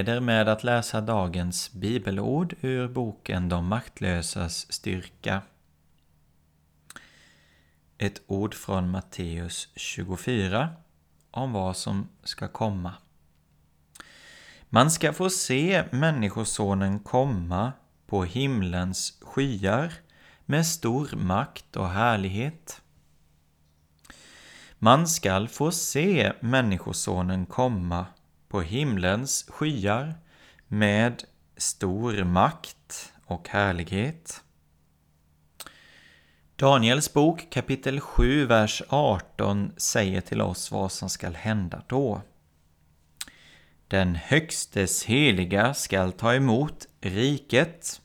Inleder med att läsa dagens bibelord ur boken De maktlösas styrka. Ett ord från Matteus 24 om vad som ska komma. Man ska få se Människosonen komma på himlens skyar med stor makt och härlighet. Man skall få se Människosonen komma på himlens skyar med stor makt och härlighet. Daniels bok kapitel 7, vers 18 säger till oss vad som skall hända då. Den högstes heliga skall ta emot riket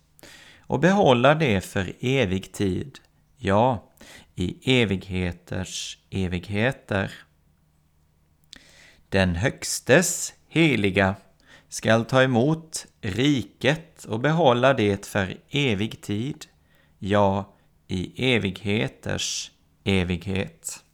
och behålla det för evig tid, ja, i evigheters evigheter. Den högstes heliga skall ta emot riket och behålla det för evig tid, ja, i evigheters evighet.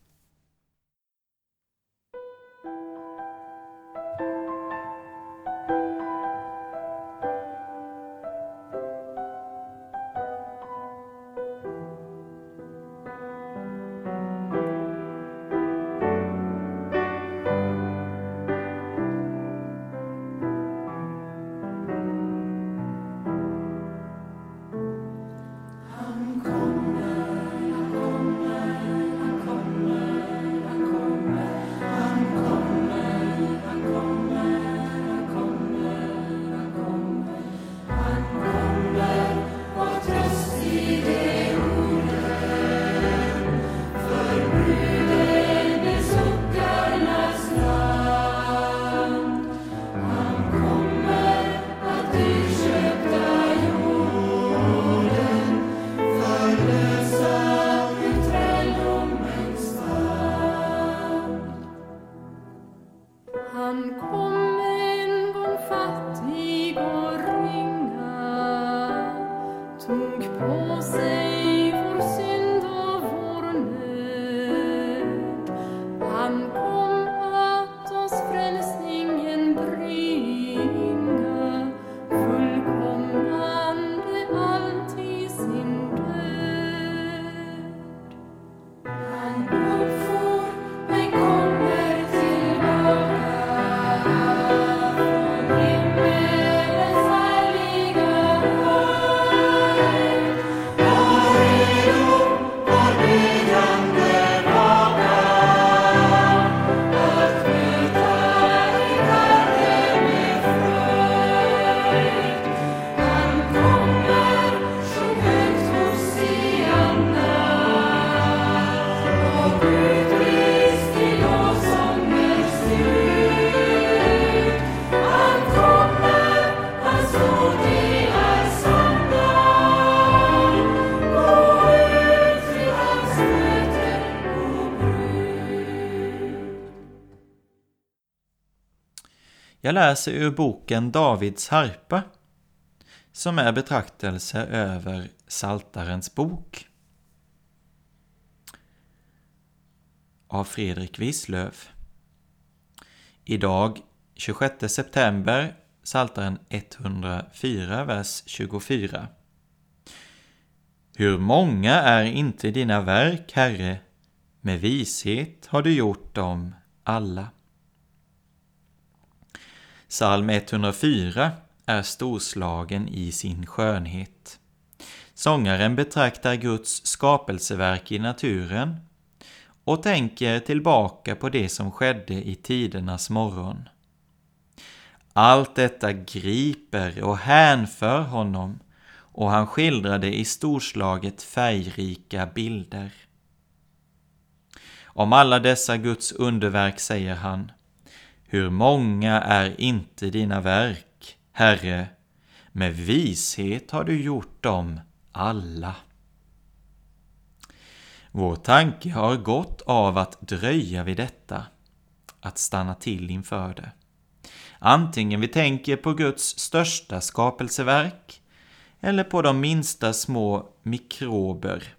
Jag läser ur boken Davids harpa, som är betraktelse över Saltarens bok. av Fredrik Wislöf. Idag, 26 september, Psaltaren 104, vers 24. Hur många är inte dina verk, Herre? Med vishet har du gjort dem alla. Psalm 104 är storslagen i sin skönhet. Sångaren betraktar Guds skapelseverk i naturen och tänker tillbaka på det som skedde i tidernas morgon. Allt detta griper och hänför honom och han skildrade i storslaget färgrika bilder. Om alla dessa Guds underverk säger han hur många är inte dina verk, Herre? Med vishet har du gjort dem alla. Vår tanke har gått av att dröja vid detta, att stanna till inför det. Antingen vi tänker på Guds största skapelseverk eller på de minsta små mikrober,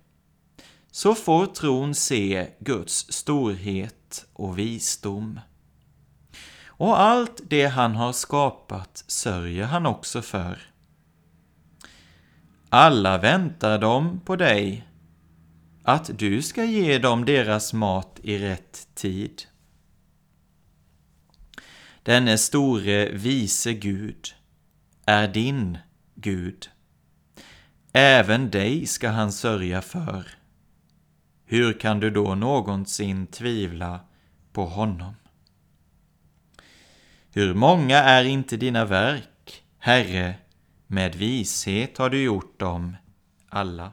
så får tron se Guds storhet och visdom. Och allt det han har skapat sörjer han också för. Alla väntar de på dig, att du ska ge dem deras mat i rätt tid. Denne store vise Gud är din Gud. Även dig ska han sörja för. Hur kan du då någonsin tvivla på honom? Hur många är inte dina verk, Herre, med vishet har du gjort dem alla.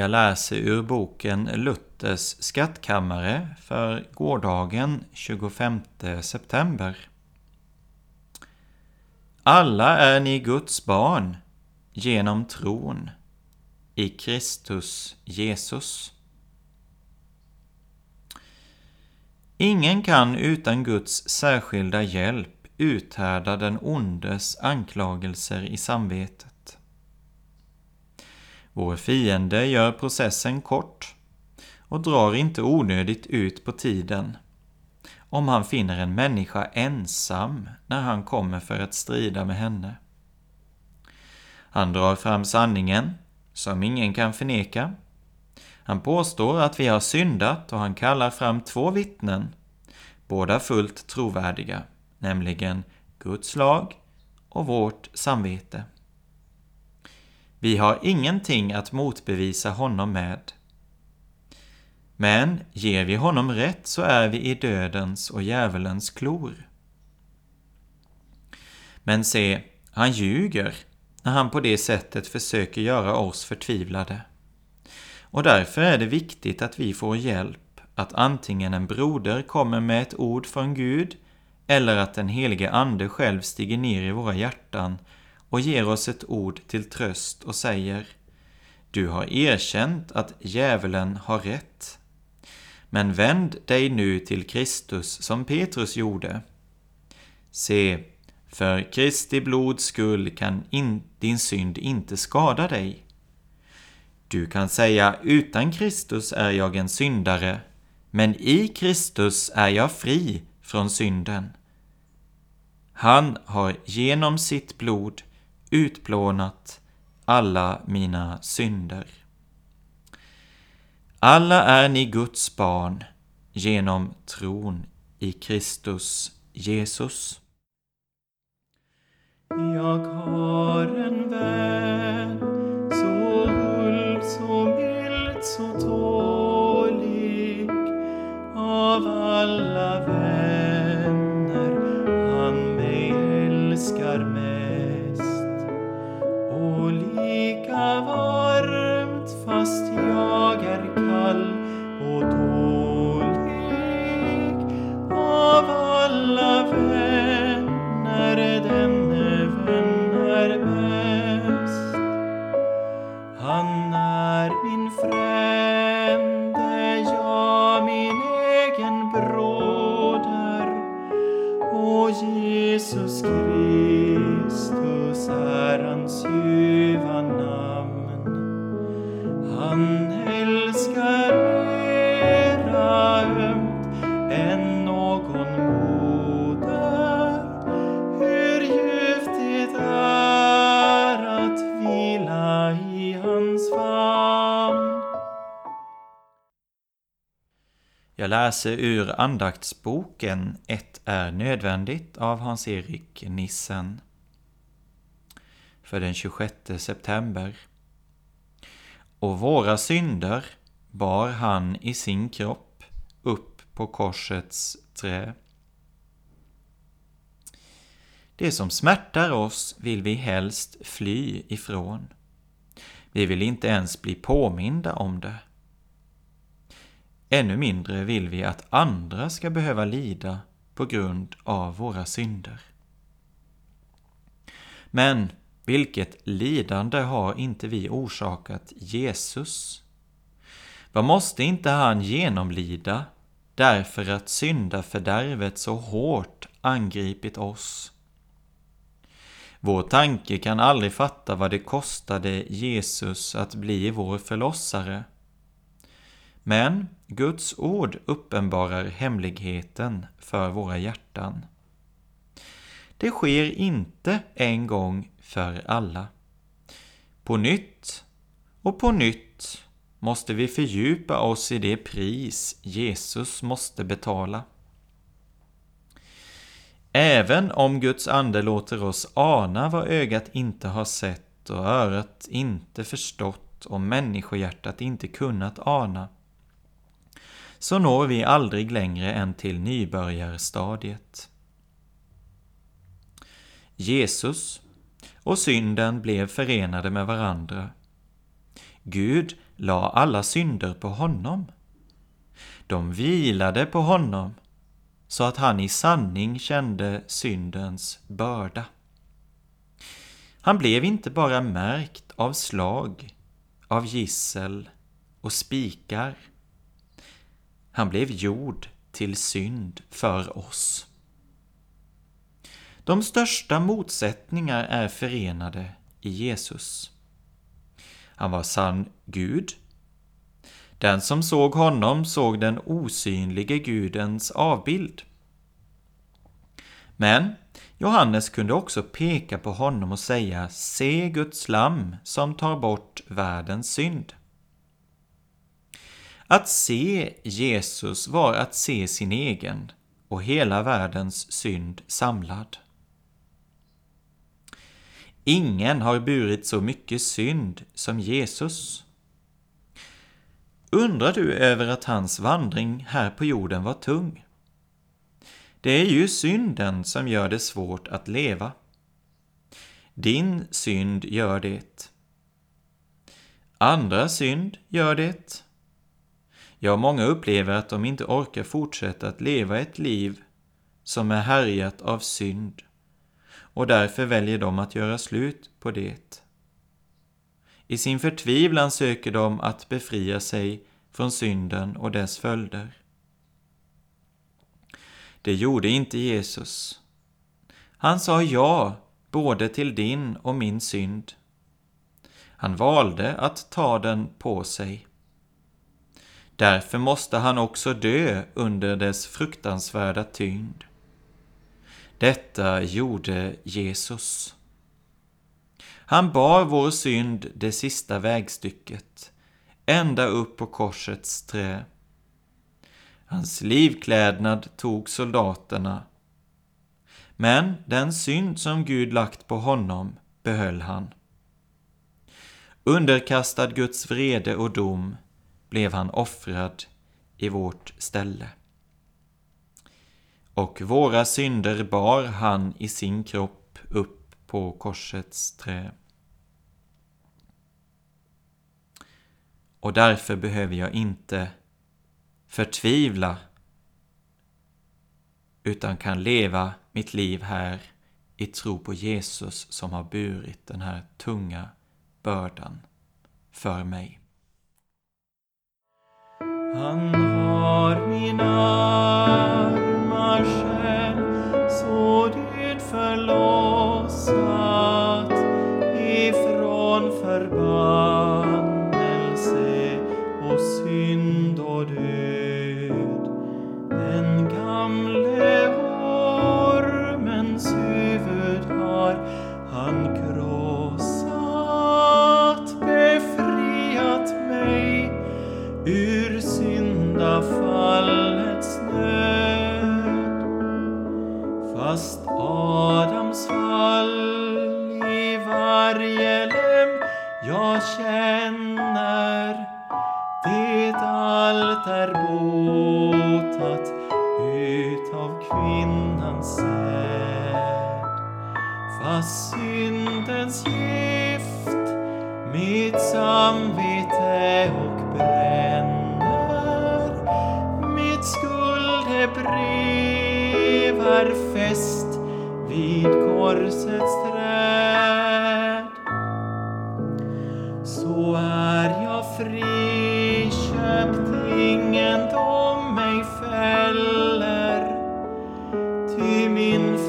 Jag läser ur boken Luthers skattkammare för gårdagen 25 september. Alla är ni Guds barn genom tron i Kristus Jesus. Ingen kan utan Guds särskilda hjälp uthärda den ondes anklagelser i samvetet. Vår fiende gör processen kort och drar inte onödigt ut på tiden om han finner en människa ensam när han kommer för att strida med henne. Han drar fram sanningen, som ingen kan förneka. Han påstår att vi har syndat och han kallar fram två vittnen, båda fullt trovärdiga, nämligen Guds lag och vårt samvete. Vi har ingenting att motbevisa honom med. Men ger vi honom rätt så är vi i dödens och djävulens klor. Men se, han ljuger när han på det sättet försöker göra oss förtvivlade. Och därför är det viktigt att vi får hjälp, att antingen en broder kommer med ett ord från Gud eller att den helige Ande själv stiger ner i våra hjärtan och ger oss ett ord till tröst och säger Du har erkänt att djävulen har rätt. Men vänd dig nu till Kristus som Petrus gjorde. Se, för Kristi blods skull kan in, din synd inte skada dig. Du kan säga utan Kristus är jag en syndare, men i Kristus är jag fri från synden. Han har genom sitt blod utplånat alla mina synder. Alla är ni Guds barn genom tron i Kristus Jesus. Jag har en vän varmt fast jag är kall. Och då Jag läser ur andaktsboken Ett är nödvändigt av Hans-Erik Nissen för den 26 september. Och våra synder bar han i sin kropp upp på korsets trä. Det som smärtar oss vill vi helst fly ifrån. Vi vill inte ens bli påminda om det. Ännu mindre vill vi att andra ska behöva lida på grund av våra synder. Men vilket lidande har inte vi orsakat Jesus? Vad måste inte han genomlida därför att syndafördärvet så hårt angripit oss? Vår tanke kan aldrig fatta vad det kostade Jesus att bli vår förlossare. Men Guds ord uppenbarar hemligheten för våra hjärtan. Det sker inte en gång för alla. På nytt och på nytt måste vi fördjupa oss i det pris Jesus måste betala. Även om Guds ande låter oss ana vad ögat inte har sett och örat inte förstått och människohjärtat inte kunnat ana, så når vi aldrig längre än till nybörjarstadiet. Jesus och synden blev förenade med varandra. Gud la alla synder på honom. De vilade på honom så att han i sanning kände syndens börda. Han blev inte bara märkt av slag, av gissel och spikar. Han blev gjord till synd för oss. De största motsättningar är förenade i Jesus. Han var sann Gud. Den som såg honom såg den osynlige Gudens avbild. Men Johannes kunde också peka på honom och säga Se Guds lam som tar bort världens synd. Att se Jesus var att se sin egen och hela världens synd samlad. Ingen har burit så mycket synd som Jesus. Undrar du över att hans vandring här på jorden var tung? Det är ju synden som gör det svårt att leva. Din synd gör det. Andra synd gör det. Ja, många upplever att de inte orkar fortsätta att leva ett liv som är härjat av synd och därför väljer de att göra slut på det. I sin förtvivlan söker de att befria sig från synden och dess följder. Det gjorde inte Jesus. Han sa ja både till din och min synd. Han valde att ta den på sig. Därför måste han också dö under dess fruktansvärda tyngd. Detta gjorde Jesus. Han bar vår synd det sista vägstycket, ända upp på korsets trä. Hans livklädnad tog soldaterna. Men den synd som Gud lagt på honom behöll han. Underkastad Guds vrede och dom blev han offrad i vårt ställe. Och våra synder bar han i sin kropp upp på korsets trä. Och därför behöver jag inte förtvivla utan kan leva mitt liv här i tro på Jesus som har burit den här tunga bördan för mig. Han har min arma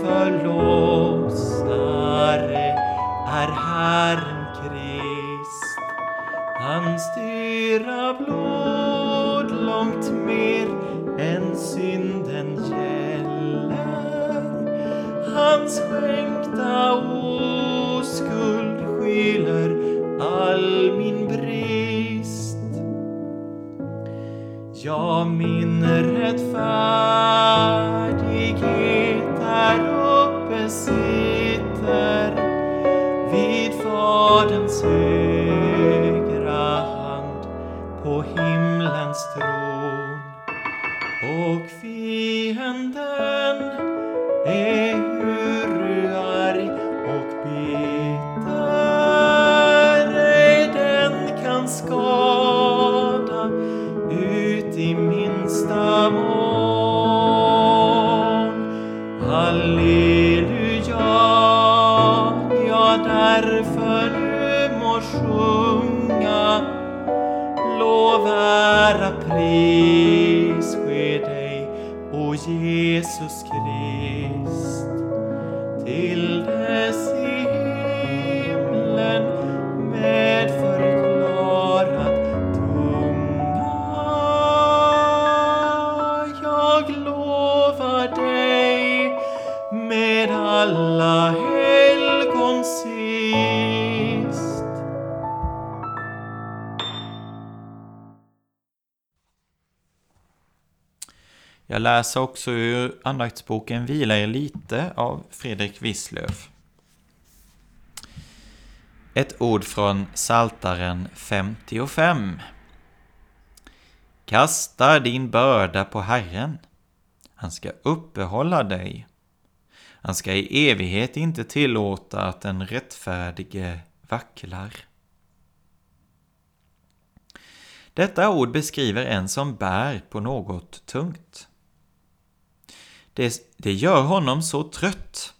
förlåsare förlossare är Herren Krist. Hans dyra blod långt mer än synden gäller. Hans skänkta oskuld skyler all min brist. Ja, min rättfärdighet Jag läser också ur andaktsboken Vila er lite av Fredrik Wisslöf. Ett ord från Saltaren 55. Kasta din börda på Herren. Han ska uppehålla dig. Han ska i evighet inte tillåta att den rättfärdige vacklar. Detta ord beskriver en som bär på något tungt. Det, det gör honom så trött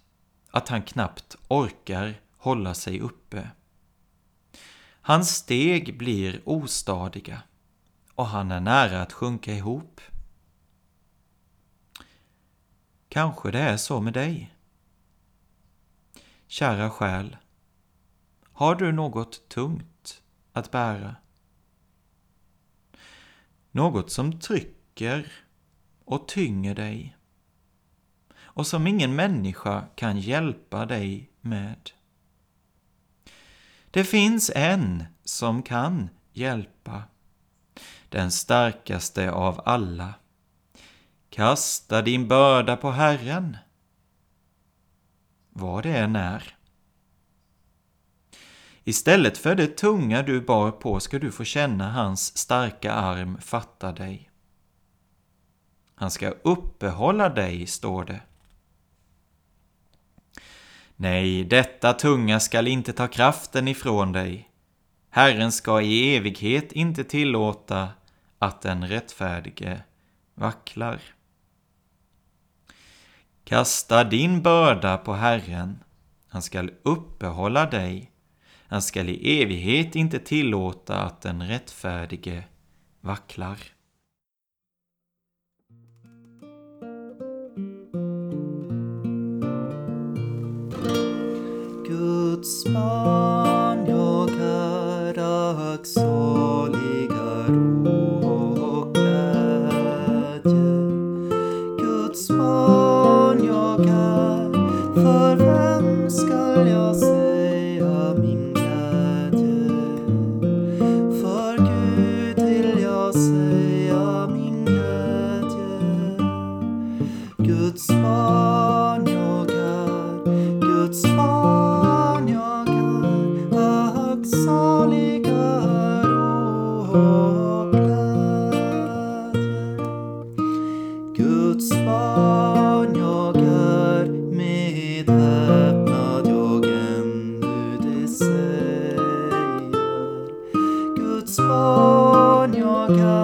att han knappt orkar hålla sig uppe. Hans steg blir ostadiga och han är nära att sjunka ihop. Kanske det är så med dig. Kära själ, har du något tungt att bära? Något som trycker och tynger dig och som ingen människa kan hjälpa dig med. Det finns en som kan hjälpa, den starkaste av alla. Kasta din börda på Herren, vad det än är. Istället för det tunga du bar på ska du få känna hans starka arm fatta dig. Han ska uppehålla dig, står det. Nej, detta tunga skall inte ta kraften ifrån dig. Herren ska i evighet inte tillåta att den rättfärdige vacklar. Kasta din börda på Herren, han skall uppehålla dig. Han skall i evighet inte tillåta att den rättfärdige vacklar. Guds barn jag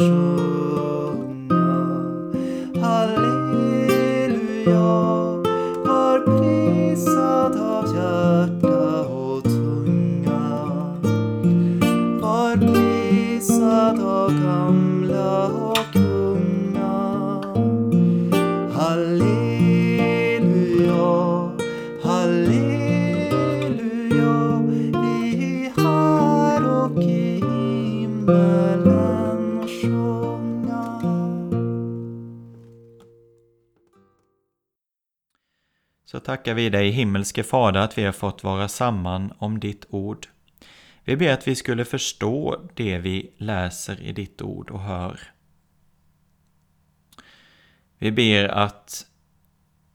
Fader, tackar vi dig himmelske Fader att vi har fått vara samman om ditt ord. Vi ber att vi skulle förstå det vi läser i ditt ord och hör. Vi ber att,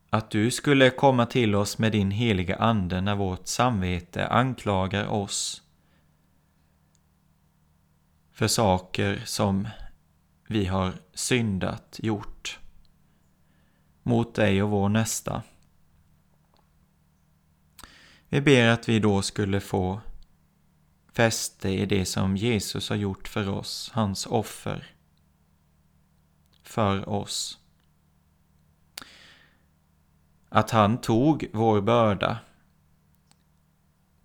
att du skulle komma till oss med din heliga Ande när vårt samvete anklagar oss för saker som vi har syndat, gjort mot dig och vår nästa. Vi ber att vi då skulle få fäste i det som Jesus har gjort för oss, hans offer för oss. Att han tog vår börda,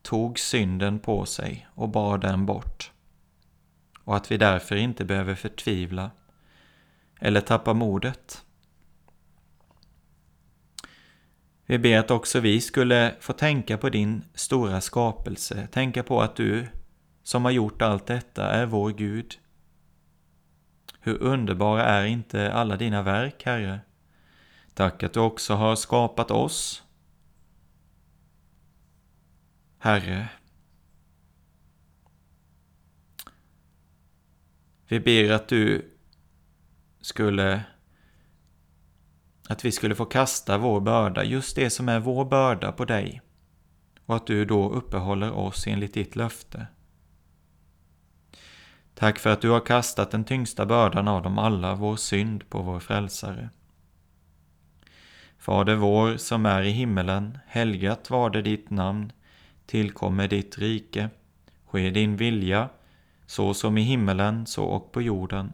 tog synden på sig och bar den bort. Och att vi därför inte behöver förtvivla eller tappa modet. Vi ber att också vi skulle få tänka på din stora skapelse, tänka på att du som har gjort allt detta är vår Gud. Hur underbara är inte alla dina verk, Herre? Tack att du också har skapat oss. Herre, Vi ber att du skulle att vi skulle få kasta vår börda, just det som är vår börda på dig. Och att du då uppehåller oss enligt ditt löfte. Tack för att du har kastat den tyngsta bördan av dem alla, vår synd, på vår frälsare. Fader vår som är i himmelen, helgat var det ditt namn, tillkommer ditt rike, ske din vilja, så som i himmelen, så och på jorden.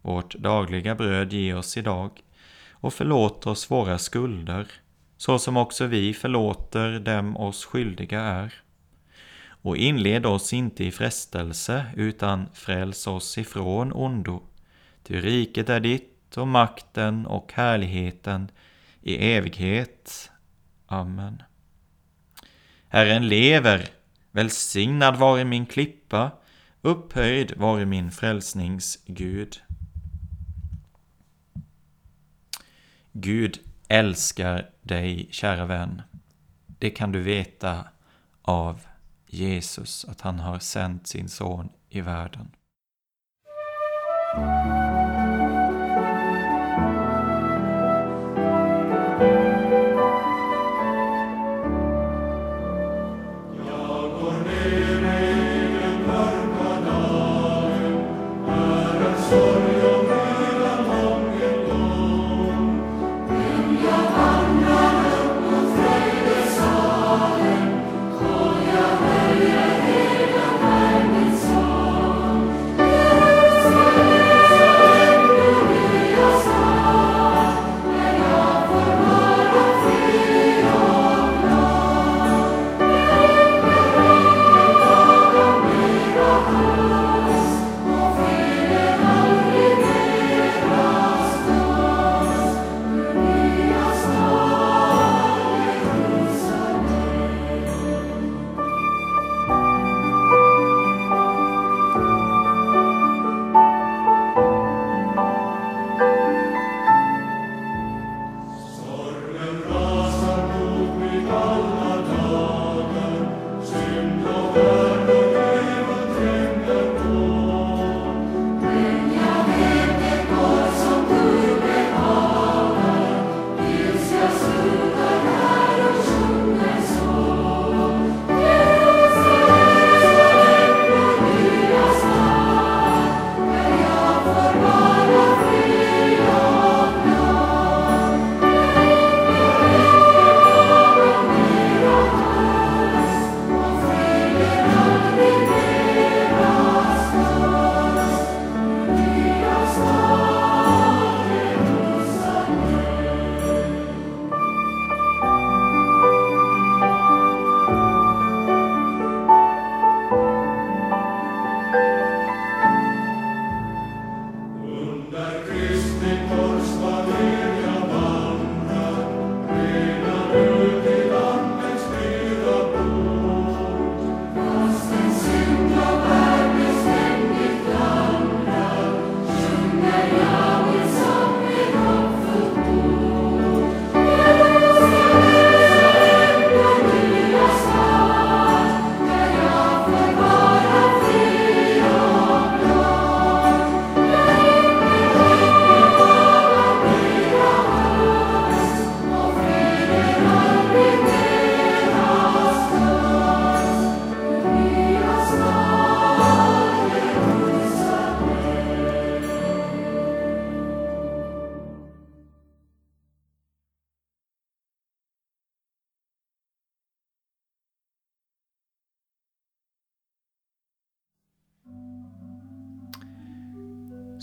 Vårt dagliga bröd ge oss idag, och förlåt oss våra skulder, så som också vi förlåter dem oss skyldiga är. Och inled oss inte i frestelse, utan fräls oss ifrån ondo. Ty riket är ditt och makten och härligheten i evighet. Amen. Herren lever, välsignad vare min klippa, upphöjd vare min frälsningsgud. Gud älskar dig, kära vän. Det kan du veta av Jesus, att han har sänt sin son i världen.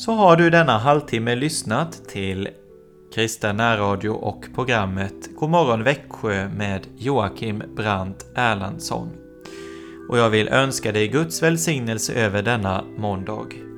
Så har du denna halvtimme lyssnat till Kristen närradio och programmet Godmorgon Växjö med Joakim Brandt Erlandsson. Och jag vill önska dig Guds välsignelse över denna måndag.